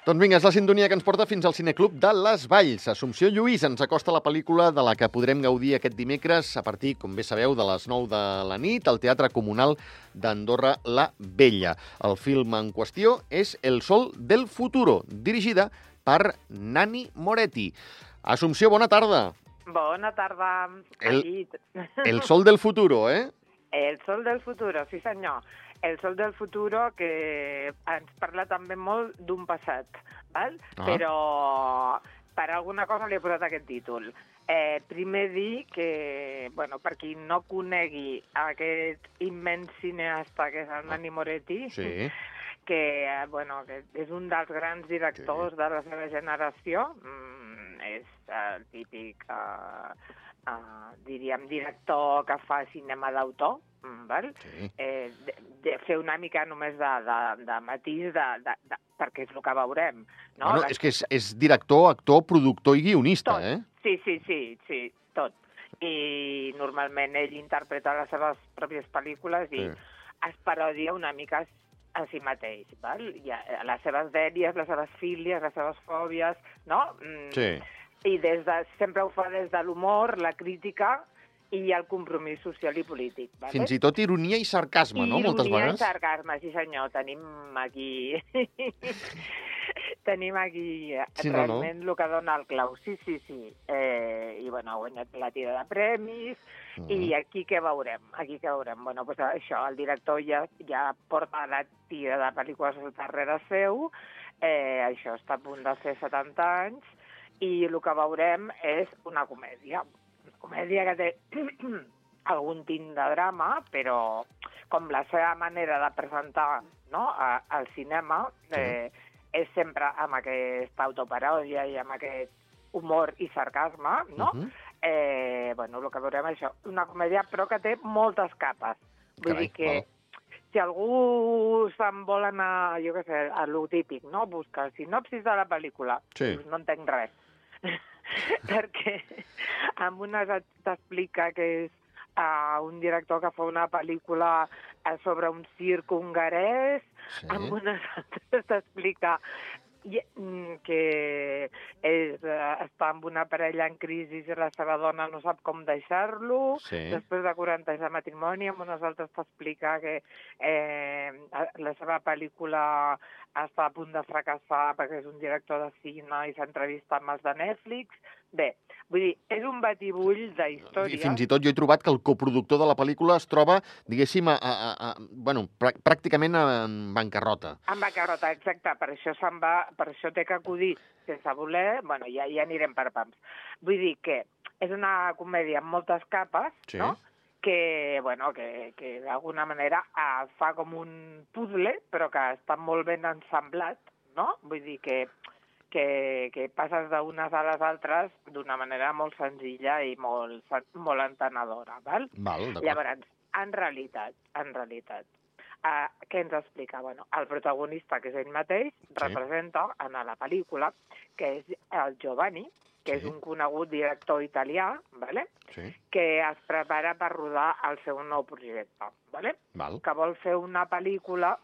Doncs vinga, és la sintonia que ens porta fins al Cineclub de Les Valls. Assumpció Lluís ens acosta la pel·lícula de la que podrem gaudir aquest dimecres a partir, com bé sabeu, de les 9 de la nit al Teatre Comunal d'Andorra la Vella. El film en qüestió és El sol del futuro, dirigida per Nani Moretti. Assumpció, bona tarda. Bona tarda. El-. El sol del futuro, eh? El sol del futuro, sí senyor. El sol del futuro que ens parla també molt d'un passat, val? Ah. però per alguna cosa li he posat aquest títol. Eh, primer dir que, bueno, per qui no conegui aquest immens cineasta que és el Nani Moretti, Ah. Sí. que, eh, bueno, que és un dels grans directors de la seva generació. Mm, és el típic, uh, uh, diríem, director que fa cinema d'autor, mm, val? Sí. Eh, de, de fer una mica només de, de, de matís, de, de, de, perquè és el que veurem. No? Bueno, és que és, és director, actor, productor i guionista, tot. eh? Sí, sí, sí, sí, tot. I normalment ell interpreta les seves pròpies pel·lícules i Sí. es parodia una mica a si mateix, val? I a, a les seves dèries, les seves fílies, les seves fòbies, no? Mm, Sí. I des de, sempre ho fa des de l'humor, la crítica i el compromís social i polític. Vale? Fins i tot ironia i sarcasme, no? Moltes Ironia vegades. i sarcasme, sí senyor, tenim aquí... tenim aquí Sí, no, no. realment el que dona el clau. Sí, sí, sí. Eh, I bueno, ha guanyat la tira de premis, Mm. i aquí què veurem? Aquí què veurem? Bueno, pues això, el director ja, ja porta la tira de pel·lícules darrere seu, eh, això està a punt de fer 70 anys, i el que veurem és una comèdia. Una comèdia que té algun tint de drama, però com la seva manera de presentar no, a, al cinema eh, és sempre amb aquesta autoparòdia i amb aquest humor i sarcasme, no? Mhm. eh, bueno, el que veurem és això, una comèdia però que té moltes capes. Vull Carai, dir que val. si algú se'n vol anar, jo què sé, a lo típic, no? Buscar sinopsis de la pel·lícula, Sí. doncs no entenc res. Perquè amb et- t'explica que és uh, un director que fa una pel·lícula eh, sobre un circ hongarès, Sí. amb unes altres t'explica que és, eh, està amb una parella en crisi i la seva dona no sap com deixar-lo. Sí. Després de 40 anys de matrimoni, amb unes altres t'explica que eh, la seva pel·lícula està a punt de fracassar perquè és un director de cine i s'entrevista amb els de Netflix. Bé, vull dir, és un batibull I d'història. fins i tot jo he trobat que el coproductor de la pel·lícula es troba, diguéssim, a, a, a, bueno, prà- pràcticament en bancarrota. En bancarrota, exacte. Per això se'n va, per això té que acudir sense voler. Bueno, ja, ja anirem per pams. Vull dir que és una comèdia amb moltes capes, Sí. no? que, bueno, que, que d'alguna manera eh, fa com un puzzle, però que està molt ben ensamblat, no? Vull dir que, que, que passes d'unes a les altres d'una manera molt senzilla i molt, molt entenedora, val? Val. Llavors, en realitat, en realitat, uh, què ens explica? Bueno, el protagonista, que és ell mateix, Sí. representa en la pel·lícula, que és el Giovanni, que Sí. és un conegut director italià, vale? Sí, que es prepara per rodar el seu nou projecte, vale? val. que vol fer una pel·lícula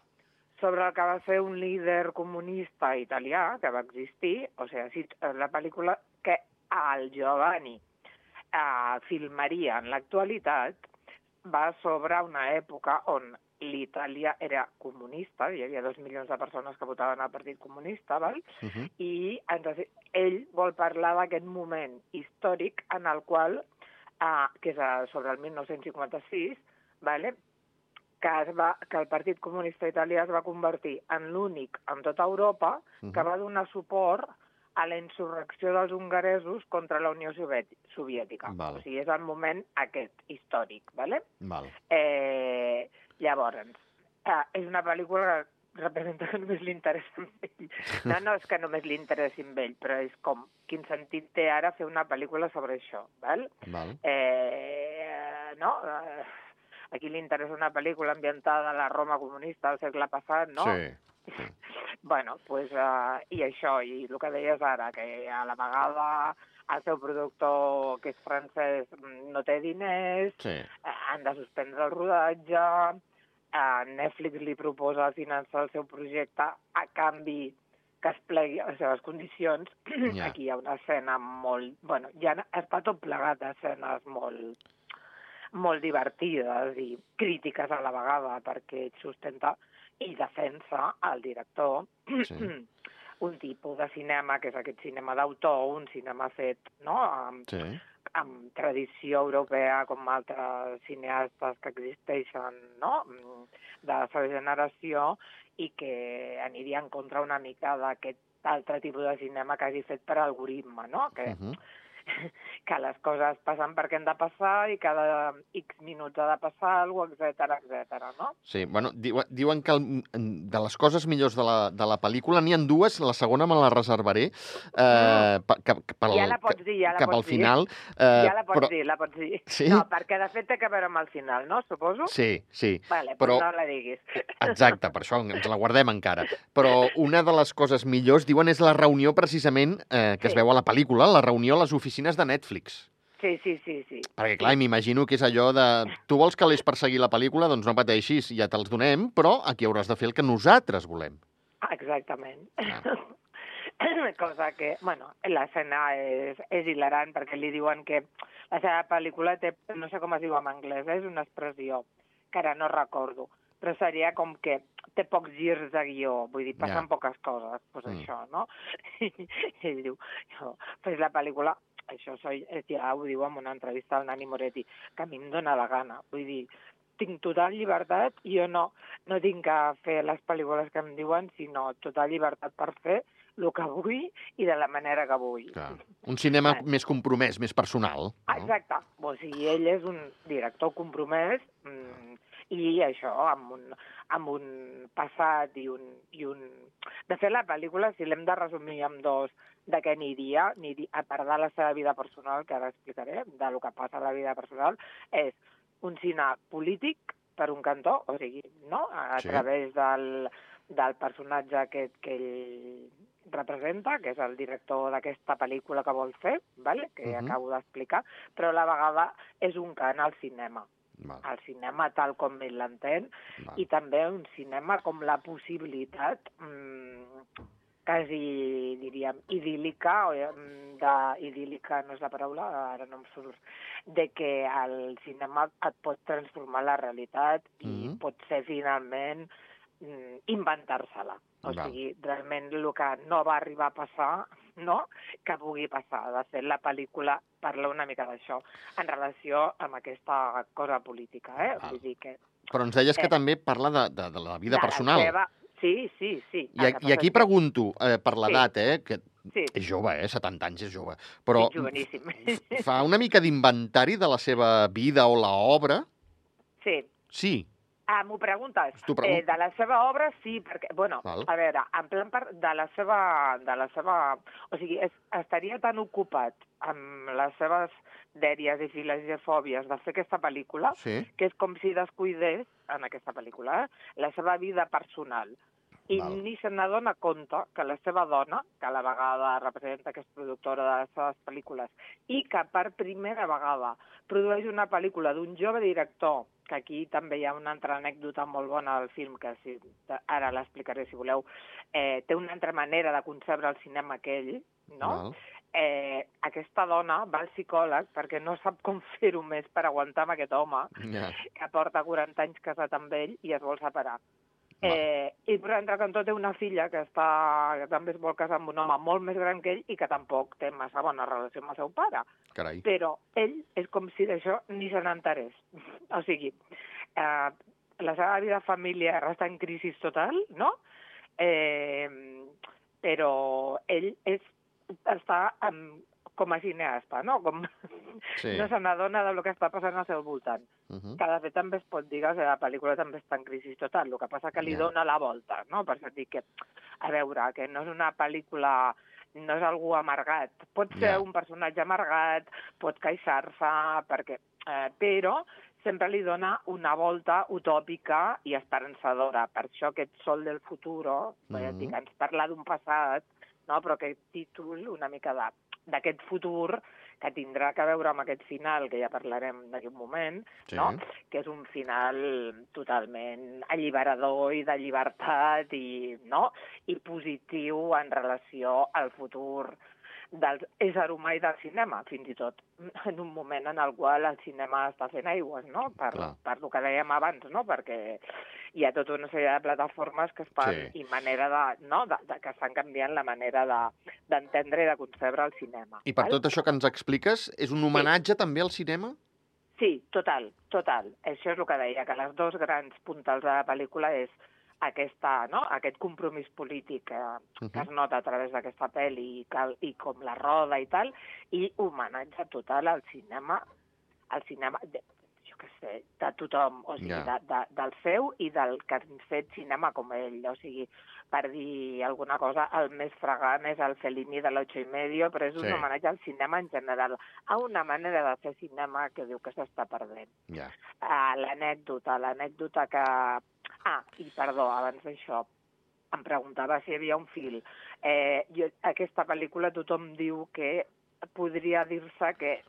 sobre el que va ser un líder comunista italià que va existir, o sigui, la pel·lícula que el Giovanni eh, filmaria en l'actualitat va sobre una època on l'Itàlia era comunista, hi havia dos milions de persones que votaven al Partit Comunista, val? Uh -huh. i ens, ell vol parlar d'aquest moment històric en el qual, eh, que és eh, sobre el 1956, vale? Que, es va, que el Partit Comunista Italià es va convertir en l'únic en tota Europa que va donar suport a la insurrecció dels hongaresos contra la Unió Sovièti- Soviètica. Val. O sigui, és el moment aquest històric, ¿vale? Val. Eh, llavors, eh, és una pel·lícula que representa que només li interessa amb ell. No, no és que només li interessi amb ell, però és com, quin sentit té ara fer una pel·lícula sobre això, val? Val. Eh, no? Eh, a qui li interessa una pel·lícula ambientada a la Roma comunista del segle passat, no? Sí. Bueno, pues, uh, i això, i el que deies ara, que a la vegada el seu productor, que és francès, no té diners, Sí. han de suspendre el rodatge, eh, Netflix li proposa finançar el seu projecte a canvi que es plegui a les seves condicions. Ja. Aquí hi ha una escena molt... Bueno, ja està tot plegat d'escenes molt molt divertides i crítiques a la vegada perquè sustenta i defensa el director Sí. un tipus de cinema que és aquest cinema d'autor, un cinema fet no, amb, Sí. amb tradició europea com altres cineastes que existeixen no? de la seva generació i que aniria en contra una mica d'aquest altre tipus de cinema que hagi fet per algoritme, no? que, Uh -huh. Que les coses passen perquè han de passar i cada X minuts ha de passar alguna cosa, etc etc. no? Sí, bueno, diu, diuen que el, de les coses millors de la, de la pel·lícula n'hi han dues, la segona me la reservaré, eh, cap, pel, ja la pots dir, ja la cap pots al final. dir. Eh, ja la pots però, dir, la pots dir. Sí? No, perquè de fet té a veure amb el final, no? Suposo? Sí, sí. Vale, però- però... no la diguis. Exacte, per això ens la guardem encara. Però una de les coses millors, diuen, és la reunió precisament eh, que es Sí. veu a la pel·lícula, la reunió a les oficines de Netflix. Sí, sí, sí, sí. Perquè, clar, m'imagino que és allò de... Tu vols que l'és perseguir la pel·lícula? Doncs no pateixis, ja te'ls donem, però aquí hauràs de fer el que nosaltres volem. Exactament. Ah. Cosa que, bueno, l'escena és, és hilarant perquè li diuen que la seva pel·lícula té, no sé com es diu en anglès, eh, és una expressió que ara no recordo, però seria com que té pocs girs de guió, vull dir, passen Ja. poques coses, doncs Mm. això, no? I ell diu, jo, fes la pel·lícula, això soy, ja ho diu en una entrevista al Nani Moretti, que a mi em dóna la gana, vull dir, tinc total llibertat i jo no, no tinc que fer les pel·lícules que em diuen, sinó total llibertat per fer el que vull i de la manera que vull. Clar. Un cinema Ah. més compromès, més personal. No? Exacte. O sigui, ell és un director compromès mm, i això, amb un, amb un passat i un, i un... De fet, la pel·lícula, si l'hem de resumir amb dos de què aniria, aniria, a part de la seva vida personal, que ara explicaré, de lo que passa a la vida personal, és un cine polític, per un cantó, o sigui, no? a Sí. través del, del personatge aquest que ell representa, que és el director d'aquesta pel·lícula que vol fer, vale? que Mhm. acabo d'explicar, però a la vegada és un cant al cinema, Val, al cinema tal com ell l'entén, i també un cinema com la possibilitat mm, quasi, diríem, idíl·lica, o mm, de, idíl·lica no és la paraula, ara no em surt, de que el cinema et pot transformar la realitat i Mhm. pot ser finalment mm, inventar-se-la. O Val. sigui, realment el que no va arribar a passar, no?, que pugui passar. De fet, la pel·lícula parla una mica d'això en relació amb aquesta cosa política, eh? Val. Vull dir que Però ens deies que Eh. també parla de, de, de la vida de la personal. Seva... Sí, sí, sí. I, a- que I aquí pregunto, eh, per l'edat, eh, que que- és jove, eh, 70 anys és jove, Sí, però sí, joveníssim. fa una mica d'inventari de la seva vida o l'obra? Sí. Sí. Ah, m'ho preguntes? T'ho pregunto. Eh, de la seva obra, sí, perquè, bueno, Val. a veure, en plan per, de la seva... De la seva o sigui, és, estaria tan ocupat amb les seves dèries i filosofòbies de fer aquesta pel·lícula Sí. que és com si descuidés, en aquesta pel·lícula, eh, la seva vida personal. I Val. ni se n'adona compte que la seva dona, que a la vegada representa que és productora de les seves pel·lícules, i que per primera vegada produeix una pel·lícula d'un jove director, que aquí també hi ha una altra anècdota molt bona al film, que si, ara l'explicaré si voleu, eh, té una altra manera de concebre el cinema que ell, no? Val. Eh, aquesta dona va al psicòleg perquè no sap com fer-ho més per aguantar amb aquest home, Ja. que porta 40 anys casat amb ell i es vol separar. Eh, I per altre cantó té una filla que, està, que també es vol casar amb un home molt més gran que ell i que tampoc té massa bona relació amb el seu pare. Carai. Però ell és com si d'això ni se n'enterés. O sigui, eh, la seva vida familiar està en crisi total, no? Eh, però ell és, està amb, com a cineasta, no? Com, Sí. No se n'adona del que està passant al seu voltant Uh -huh. que de fet també es pot dir que la pel·lícula també està en crisi total, el que passa que li Ja. dona la volta, no? Per això dic que, a veure, que no és una pel·lícula no és algú amargat. Pot ser Ja. un personatge amargat, pot queixar-se, perquè... Eh, però sempre li dona una volta utòpica i esperançadora. Per això aquest Sol del Futuro, mm. -hmm. dic, ens parla d'un passat, no? però aquest títol una mica de d'aquest futur que tindrà que veure amb aquest final, que ja parlarem d'aquí un moment, Sí. no? que és un final totalment alliberador i de llibertat i, no? i positiu en relació al futur del ésser humà i del cinema, fins i tot en un moment en el qual el cinema està fent aigües, no? Per, Clar. per el que dèiem abans, no? Perquè hi ha tota una sèrie de plataformes que es fan Sí. i manera de, no? de, de que estan canviant la manera de- d'entendre i de concebre el cinema. I per val? tot això que ens expliques, és un homenatge també al cinema? Sí, total, total. Això és el que deia, que les dos grans puntals de la pel·lícula és aquesta, no? aquest compromís polític que, que es nota a través d'aquesta pel·li i, que, i com la roda i tal, i homenatge total al cinema, al cinema, què sé, de tothom, o sigui, Ja. de, de, del seu i del que han fet cinema com ell, o sigui, per dir alguna cosa, el més fregant és el Fellini de l'ocho i medio, però és un Sí. homenatge al cinema en general, a una manera de fer cinema que diu que s'està perdent. Ja. Uh, l'anècdota, l'anècdota que... Ah, i perdó, abans d'això, em preguntava si hi havia un fil. Eh, jo, aquesta pel·lícula tothom diu que podria dir-se que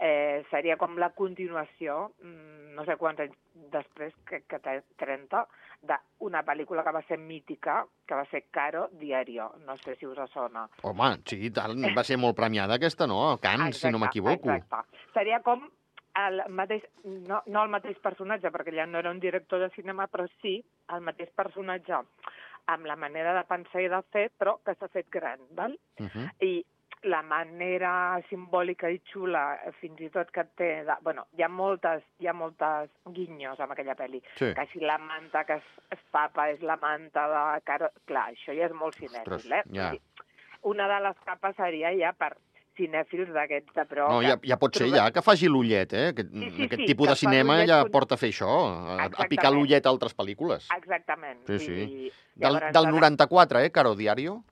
eh, seria com la continuació, mm, no sé quants anys després, que, que té 30, d'una pel·lícula que va ser mítica, que va ser Caro Diario. No sé si us sona. Home, sí, i tant, va ser molt premiada aquesta, no? A Cannes, si no m'equivoco. Exacte. Seria com el mateix, no, no el mateix personatge, perquè ja no era un director de cinema, però sí el mateix personatge amb la manera de pensar i de fer, però que s'ha fet gran, val? Uh -huh. I la manera simbòlica i xula, fins i tot que té... De, bueno, hi ha moltes, hi ha moltes guinyos amb aquella pel·li. Sí. Que si la manta que es, es tapa és la manta de... Caro... Clar, això ja és molt Ostres, cinèfil, eh? ja. Una de les capes seria ja per cinèfils d'aquests de pro. No, ja, ja pot ser trobem- ja que faci l'ullet, eh? Aquest, Sí, sí, aquest sí, tipus de cinema ja con- porta a fer això, a, a picar l'ullet a altres pel·lícules. Exactament. Sí, sí. dir, Del, llavors, del ara- 94, eh, Caro Diario?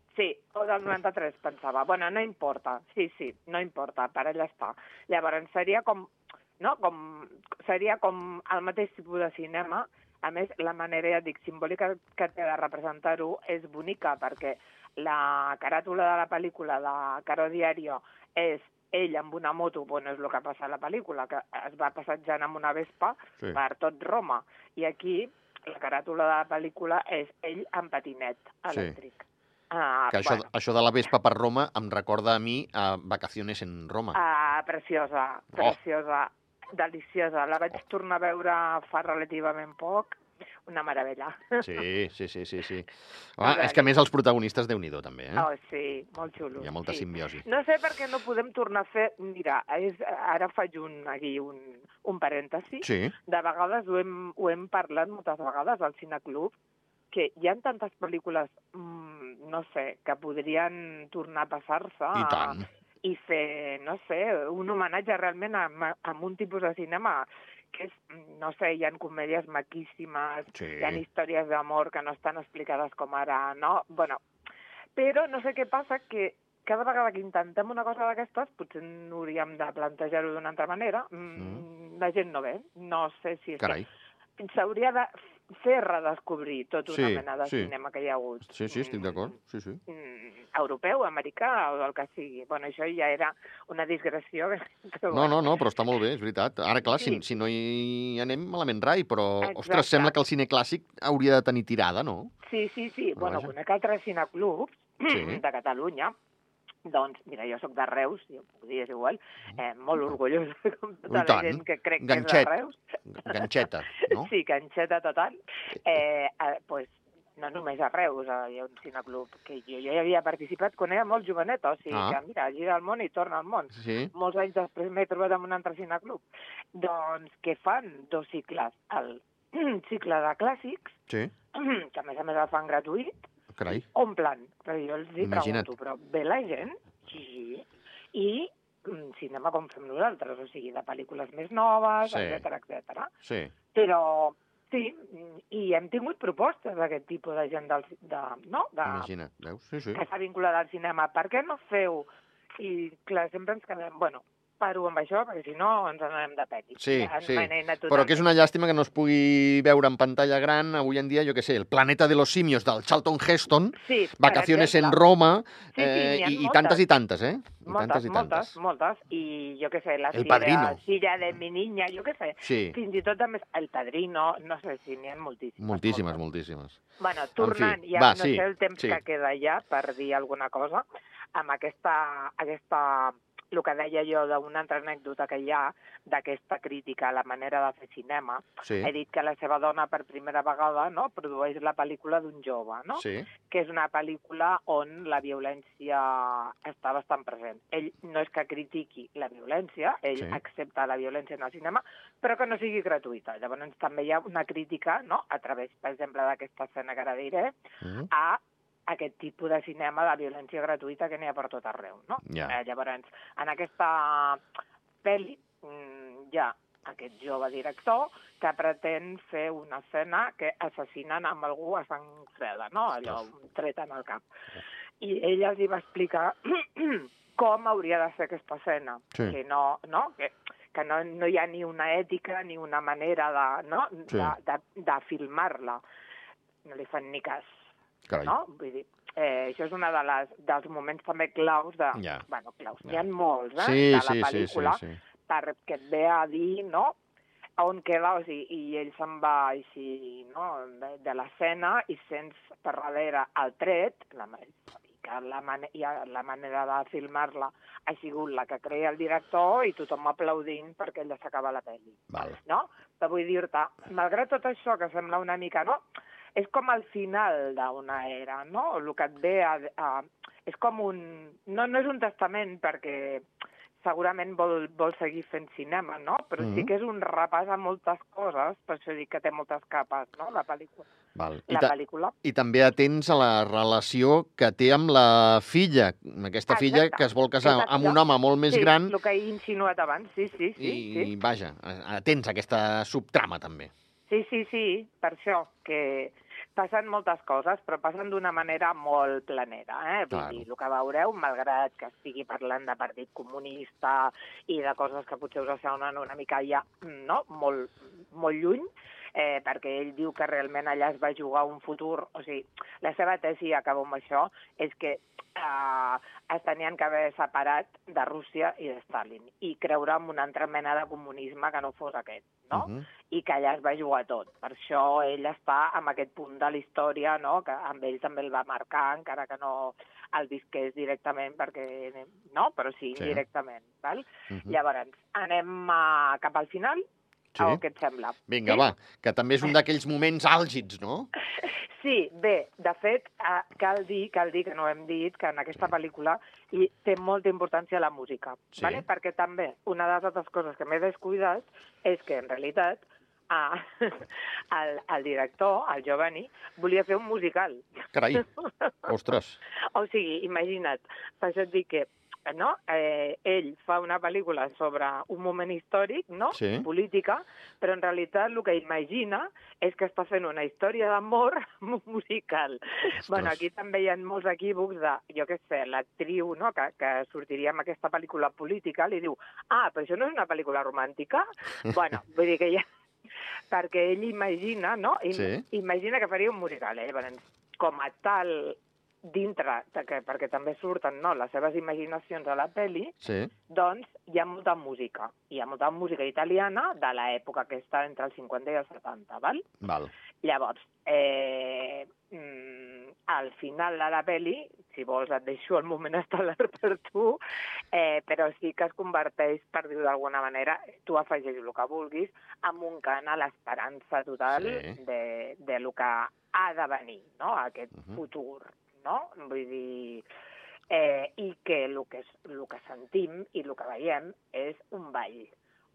O del 93, pensava. Bueno, no importa. Sí, sí, no importa, per allà està. Llavors, seria com, no? com, seria com el mateix tipus de cinema. A més, la manera, ja dic, simbòlica que té de representar-ho és bonica, perquè la caràtula de la pel·lícula de Caro Diario és ell amb una moto, bueno, és el que passa a la pel·lícula, que es va passejant amb una vespa Sí. per tot Roma. I aquí la caràtula de la pel·lícula és ell amb patinet Sí. Ah, Que això, bueno, això de la Vespa per Roma em recorda a mi a Vacaciones en Roma. ah, preciosa, Oh. preciosa, deliciosa. La vaig tornar a veure fa relativament poc. Una meravella. Sí, sí, sí, sí. sí. Ah, és que a més els protagonistes, déu nhi també, eh? Oh, sí, molt xulo. Hi ha molta sí. simbiosi. No sé per què no podem tornar a fer... Mira, és, ara faig un, aquí un, un parèntesi. Sí, De vegades ho hem, ho hem parlat moltes vegades al Cineclub, que hi ha tantes pel·lícules, mm, no sé, que podrien tornar a passar-se i tant. i fer, no sé, un homenatge realment a, a un tipus de cinema que és, no sé, hi ha comèdies maquíssimes, Sí. hi ha històries d'amor que no estan explicades com ara, no? Bueno, però no sé què passa, que cada vegada que intentem una cosa d'aquestes, potser no hauríem de plantejar-ho d'una altra manera, mm. la gent no ve. No sé si és Carai. que s'hauria de fer redescobrir tota una Sí, mena de sí. cinema que hi ha hagut. Sí, sí, estic d'acord. Sí, sí. Mm, europeu, americà o el que sigui. Bueno, això ja era una digressió. Que, No, no, no, però està molt bé, és veritat. Ara, clar, si, Sí. si no hi anem, malament rai, però, Exacte. ostres, sembla que el cine clàssic hauria de tenir tirada, no? Sí, sí, sí. Però bueno, vaja. conec altres cineclubs Sí. de Catalunya, doncs, mira, jo sóc de Reus, jo puc dir, és igual, eh, molt orgullosa com tota la gent que crec Ganxet. que és de Reus. Ganxeta, no? Sí, canxeta total. Eh, eh, pues, no només a Reus, eh, hi ha un cineclub que jo ja hi havia participat quan era molt joveneta, o sigui Ah. que, mira, gira al món i torna al món. Sí, Molts anys després m'he trobat en un altre cineclub. Doncs que fan dos cicles. El cicle de clàssics, sí, que a més a més el fan gratuït, carai. omplen. Però jo els hi Imagina't. pregunto, però ve la gent? Sí, sí. I mm, cinema com fem nosaltres, o sigui, de pel·lícules més noves, Sí. etc etc. Sí, Però sí, i hem tingut propostes d'aquest tipus de gent del, de, no? de, imagina't, veus? Sí, sí. que s'ha vinculat al cinema. Per què no feu? I clar, sempre ens quedem, bueno, paro amb això, perquè si no ens n'anem de peti. Sí, Ja ens sí. Però que és una llàstima que no es pugui veure en pantalla gran avui en dia, jo que sé, el Planeta de los Simios del Charlton Heston, Sí, Vacaciones en. Roma, Sí, sí, eh, i, i tantes i tantes, eh? I Moltes, tantes i tantes. moltes, moltes. I jo què sé, la El Padrino. filla de mi niña, jo què sé. Sí, Fins i tot també el padrino, no sé si n'hi ha moltíssimes. moltíssimes, moltes. moltíssimes. Bueno, tornant, fi, ja va, no sí, sé el temps sí. que queda ja per dir alguna cosa, amb aquesta, aquesta el que deia jo d'una altra anècdota que hi ha d'aquesta crítica a la manera de fer cinema. Sí, He dit que la seva dona per primera vegada no, produeix la pel·lícula d'un jove, no? sí, que és una pel·lícula on la violència està bastant present. Ell no és que critiqui la violència, ell Sí. accepta la violència en el cinema, però que no sigui gratuïta. Llavors també hi ha una crítica, no?, a través, per exemple, d'aquesta escena que ara diré, mm, a aquest tipus de cinema de violència gratuïta que n'hi ha per tot arreu, no? Ja. Eh, llavors, en aquesta pel·li mm, hi ha aquest jove director que pretén fer una escena que assassinen amb algú a sang freda, no? Allò, un tret en el cap. I ell els hi va explicar com hauria de ser aquesta escena. Sí. Que no, no? Que, que no, no hi ha ni una ètica ni una manera de, no? Sí. de, de, de filmar-la. No li fan ni cas carai. no? Vull dir, eh, això és un de les, dels moments també claus de... Ja. Bueno, claus, Ja. n'hi ha molts, eh, Sí, de la sí, sí, sí, pel·lícula, sí. perquè et ve a dir, no?, on queda, o sigui, i ell se'n va així, no?, de, de l'escena i sents per darrere el tret, la, que la, mane ja, la manera de filmar-la ha sigut la que crea el director i tothom aplaudint perquè ell s'acaba la pel·li Val. no? Però vull dir-te, malgrat tot això que sembla una mica, no? És com el final d'una era, no? El que et ve a, a... És com un... No, no és un testament perquè segurament vol, vol seguir fent cinema, no? Però Mhm. sí que és un repàs a moltes coses, per això dic que té moltes capes, no?, la pel·lícula. Val. I, La ta pel·lícula. I també atents a la relació que té amb la filla, amb aquesta filla Exacte. que es vol casar Exacte. amb un home molt més sí, gran el que he insinuat abans, sí, sí, sí. i, sí. i vaja, atents a aquesta subtrama també. Sí, sí, sí, per això, que passen moltes coses, però passen d'una manera molt planera. Eh? Vull Claro. dir, el que veureu, malgrat que estigui parlant de Partit Comunista i de coses que potser us semblen una mica ja no? molt, molt lluny, eh, perquè ell diu que realment allà es va jugar un futur, o sigui, la seva tesi, acabo amb això, és que eh, es tenien que haver separat de Rússia i de Stalin i creure en una altra mena de comunisme que no fos aquest, no? Uh -huh. i que allà es va jugar tot. Per això ell està en aquest punt de la història, no? que amb ell també el va marcar, encara que no el visqués directament, perquè, no? però sí, Sí. indirectament. Val? Uh -huh. Llavors, anem a, cap al final? Sí. O què et sembla? Vinga, sí? va, que també és un d'aquells moments àlgids, no? Sí, bé, de fet, eh, cal dir, cal dir que no hem dit, que en aquesta pel·lícula hi té molta importància la música, Sí. ¿vale? perquè també una de les altres coses que m'he descuidat és que, en realitat, eh, el, el director, el Giovanni, volia fer un musical. Carai, ostres. O sigui, imagina't, per això et dic que no? eh, ell fa una pel·lícula sobre un moment històric, no? Sí. política, però en realitat el que imagina és que està fent una història d'amor musical. Bueno, aquí també hi ha molts equívocs de, jo què sé, l'actriu no? que, que sortiria amb aquesta pel·lícula política li diu ah, però això no és una pel·lícula romàntica? bueno, vull dir que ja... perquè ell imagina, no? Im Sí. Imagina que faria un musical, eh? Llavors, com a tal, dintre, de que, perquè també surten no, les seves imaginacions a la pel·li, Sí, doncs hi ha molta música. Hi ha molta música italiana de l'època que està entre els 50 i els 70, val? val. Llavors, eh, mm, al final de la pel·li, si vols et deixo el moment estel·lar per tu, eh, però sí que es converteix, per dir-ho d'alguna manera, tu afegeix el que vulguis, amb un cant a l'esperança total Sí. de, de lo que ha de venir, no?, aquest Mhm. futur, no? Vull dir... Eh, I que el que, és- el que sentim i el que veiem és un ball.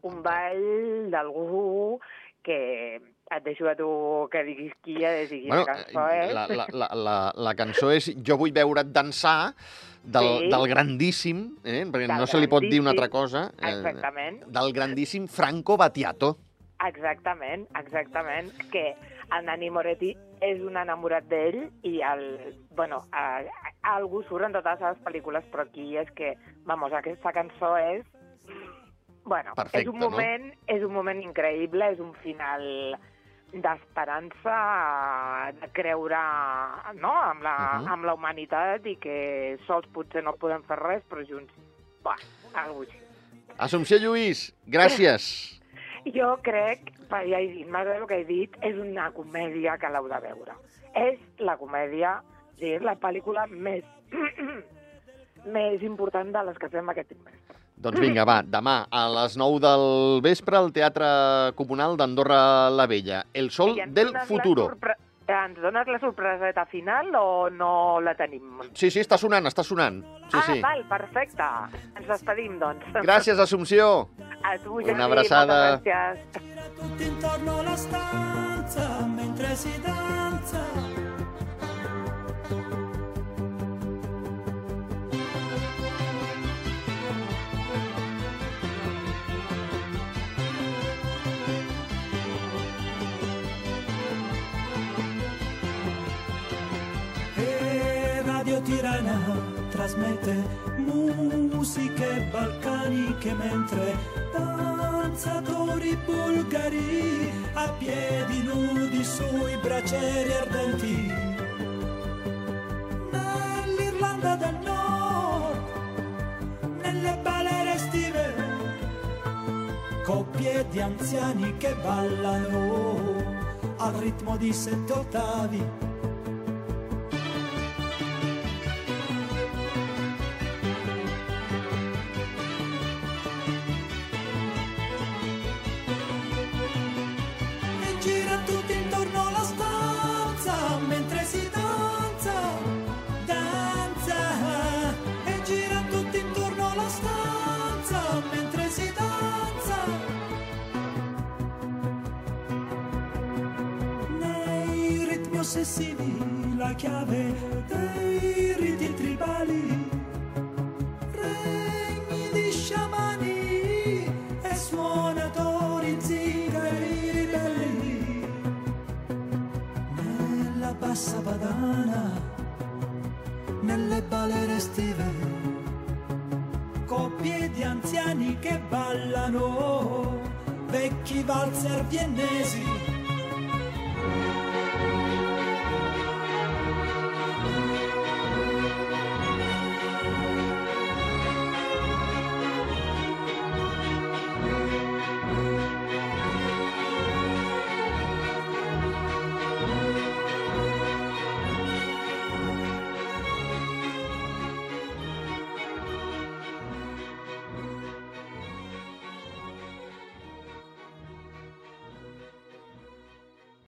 Un ball d'algú que et deixo a tu que diguis qui és i quina Bueno, cançó eh, és. la, la, la, la, la cançó és Jo vull veure't dansar, del, Sí. del grandíssim, eh? perquè Del no se li pot dir una altra cosa, eh, Exactament, del grandíssim Franco Battiato. exactament, exactament, que el Nani Moretti és un enamorat d'ell i el, bueno, a, a, algú surt en totes les pel·lícules, però aquí és que, vamos, aquesta cançó és Bueno, Perfecte, és un moment, és un moment increïble, és un final d'esperança, de creure no? amb, la, uh Mhm. -huh. amb la humanitat i que sols potser no podem fer res, però junts, va, alguna cosa així. Assumpció Lluís, gràcies. Jo crec, ja he dit, m'agrada el que he dit, és una comèdia que l'heu de veure. És la comèdia, sí, és la pel·lícula més, més important de les que fem aquest trimestre. Doncs vinga, va, demà a les 9 del vespre al Teatre Comunal d'Andorra la Vella. El sol del futuro. sorpre- Ens dones la sorpreseta final o no la tenim? Sí, sí, està sonant, està sonant. Sí, ah, sí. val, perfecte. Ens despedim, doncs. Gràcies, Assumpció. A tu, Una Jordi, abraçada. moltes gràcies. Tutti intorno alla stanza mentre si danza. Tirana trasmette musiche balcaniche mentre danzatori bulgari a piedi nudi sui bracieri ardenti. Nell'Irlanda del Nord, nelle balere estive, coppie di anziani che ballano al ritmo di sette ottavi. Ossessivi la chiave dei riti tribali. Regni di sciamani e suonatori zingari ribelli nella bassa padana nelle balere estive coppie di anziani che ballano vecchi valzer viennesi